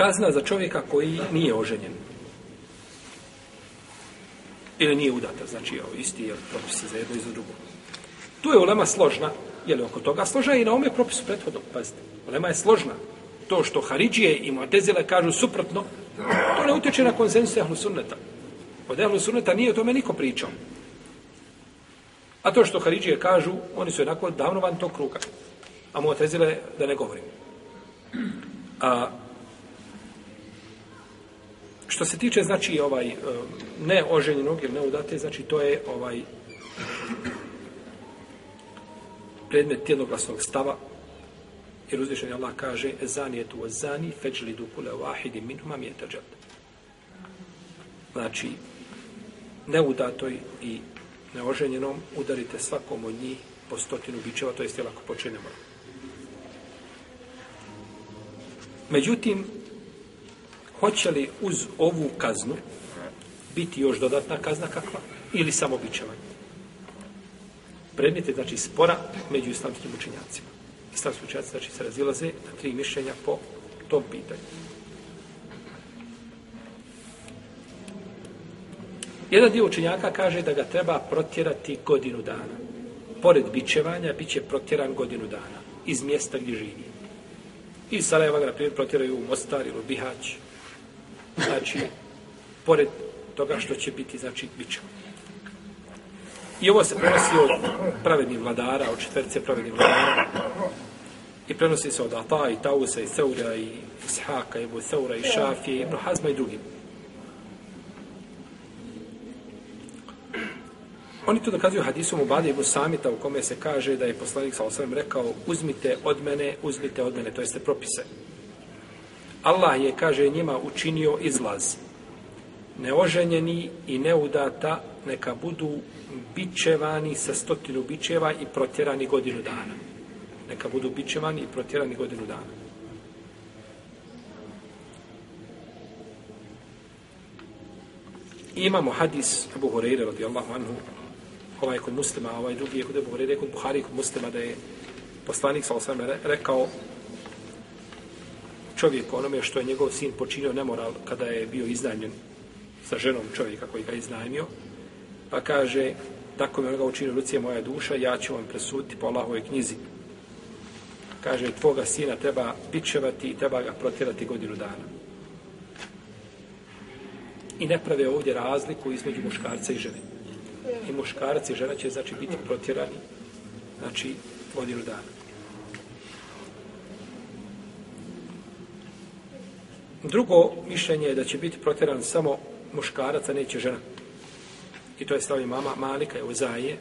Kazna za čovjeka koji nije oženjen. Ili nije udata, znači ovo isti je propis za jedno i za drugo. Tu je ulema složna, je li oko toga složna i na ome propisu prethodno, pazite. Ulema je složna. To što Haridžije i Mu'tezile kažu suprotno, to ne utječe na konsensus ehlu sunneta. Od ehlu sunneta nije o tome niko pričao. A to što Haridžije kažu, oni su jednako davno van tog kruga. A Mu'tezile da ne govorim. A, što se tiče, znači, ovaj, e, neoženjenog ili neudate, znači, to je ovaj predmet jednoglasnog stava, jer uzvišenje Allah kaže zani je tu zani, feđli dukule vahidi minhuma mi je tađad. Znači, neudatoj i neoženjenom udarite svakom od njih po stotinu bičeva, to jest jel ako počinemo. Međutim, hoće li uz ovu kaznu biti još dodatna kazna kakva ili samo bičevanje? Predmet je, znači, spora među islamskim učenjacima. Islamski učenjaci, znači, se razilaze na tri mišljenja po tom pitanju. Jedan dio učenjaka kaže da ga treba protjerati godinu dana. Pored bičevanja, bit će protjeran godinu dana iz mjesta gdje živi. I Sarajeva ga, na primjer, protjeraju u Mostar ili u Bihać. Znači, pored toga što će biti, znači, bičevanje. I ovo se prenosi od pravednih vladara, od četvrce pravednih vladara. I prenosi se od Ata i Tausa i Seura i Ishaka i Buseura i Šafije i Ibn Hazma i drugim. Oni to dokazuju hadisom u Bade Ibn Samita u kome se kaže da je poslanik sa osvrame rekao uzmite od mene, uzmite od mene, to jeste propise. Allah je, kaže, njima učinio izlaz. Neoženjeni i neudata neka budu bičevani sa stotinu bičeva i protjerani godinu dana. Neka budu bičevani i protjerani godinu dana. I imamo hadis Abu Hureyre radijallahu anhu ovaj kod muslima, ovaj drugi je kod Abu Hureyre, kod Buhari kod muslima da je poslanik sa osam rekao čovjek onome što je njegov sin počinio nemoral kada je bio iznajmljen sa ženom čovjeka koji ga iznajmio. Pa kaže tako mi onoga učinio Lucija moja duša ja ću vam presuditi po Allahove knjizi. Kaže tvoga sina treba bičevati i treba ga protjerati godinu dana. I ne prave ovdje razliku između muškarca i žene. I muškarac i žena će znači biti protjerani znači godinu dana. Drugo mišljenje je da će biti protjeran samo muškarac, a neće žena. I to je stavi mama Malika i Uzaje.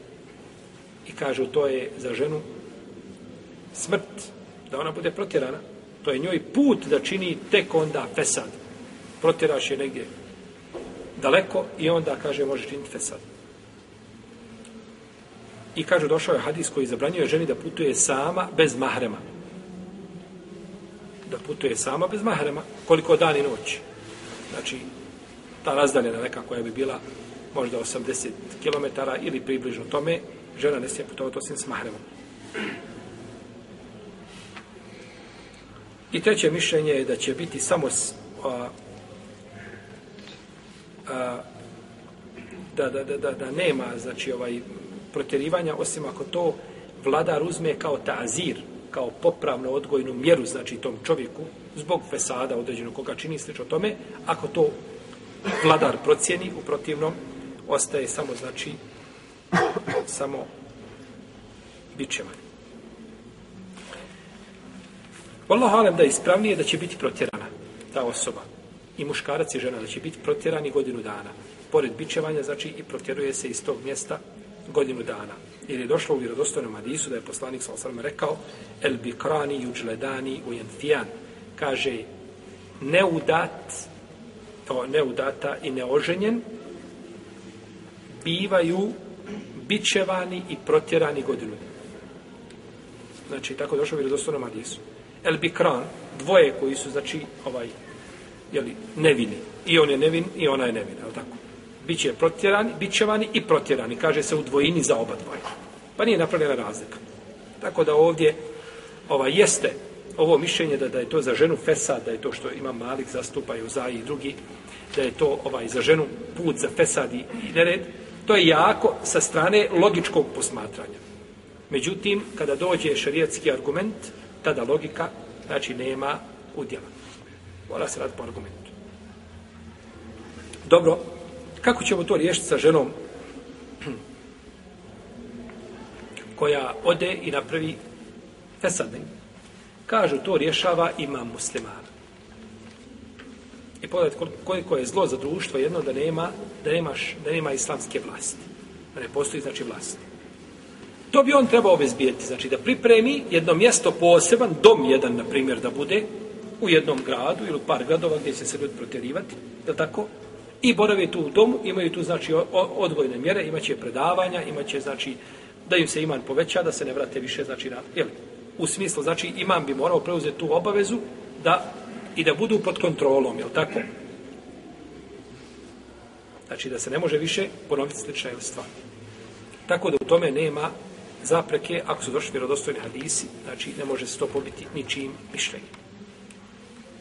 I kažu to je za ženu smrt, da ona bude protjerana. To je njoj put da čini tek onda fesad. Protjeraš je negdje daleko i onda kaže može činiti fesad. I kažu došao je hadis koji zabranjuje ženi da putuje sama bez mahrema da putuje sama bez mahrema, koliko dan i noć. Znači, ta razdaljena neka koja bi bila možda 80 km ili približno tome, žena ne smije putovati osim s mahremom. I treće mišljenje je da će biti samo s, a, a, da, da, da, da, da nema znači ovaj protjerivanja osim ako to vladar uzme kao tazir, kao popravno odgojnu mjeru, znači tom čovjeku, zbog fesada određenog koga čini slično tome, ako to vladar procijeni, u protivnom, ostaje samo, znači, samo bićevan. Wallahu alem da je ispravnije da će biti protjerana ta osoba. I muškarac i žena da će biti protjerani godinu dana. Pored bićevanja, znači, i protjeruje se iz tog mjesta godinu dana. Jer je došlo u vjerodostojnom hadisu da je poslanik sa osrame rekao El bikrani juđledani u. Kaže, neudat, o, neudata i neoženjen, bivaju bičevani i protjerani godinu. Znači, tako došlo u vjerodostojnom hadisu. El bikran, dvoje koji su, znači, ovaj, jeli, nevini. I on je nevin, i ona je nevina, je tako? Biće protjerani, bićevani i protjerani, kaže se u dvojini za oba dvoje. Pa nije napravljena razlika. Tako da ovdje ova jeste ovo mišljenje da, da je to za ženu fesad, da je to što ima Malik zastupaju za i drugi, da je to ovaj za ženu put za fesad i, nered, to je jako sa strane logičkog posmatranja. Međutim, kada dođe šarijatski argument, tada logika, znači, nema udjela. Mora se raditi po argumentu. Dobro, kako ćemo to riješiti sa ženom koja ode i napravi fesadne? Kažu, to rješava imam muslimana. I pogledajte koliko je zlo za društvo jedno da nema, da nemaš, da nema islamske vlasti. Da ne postoji, znači, vlasti. To bi on trebao obezbijeti, znači da pripremi jedno mjesto poseban, dom jedan, na primjer, da bude u jednom gradu ili par gradova gdje će se ljudi protjerivati, je tako? I borave tu u domu, imaju tu, znači, odvojne mjere, imaće predavanja, imaće, znači, da im se iman poveća, da se ne vrate više, znači, na, jel, u smislu, znači, imam bi morao preuzeti tu obavezu da i da budu pod kontrolom, je tako? Znači, da se ne može više ponoviti slična stvar. Tako da u tome nema zapreke, ako su došli vjerodostojni hadisi, znači ne može se to pobiti ničim mišljenjem.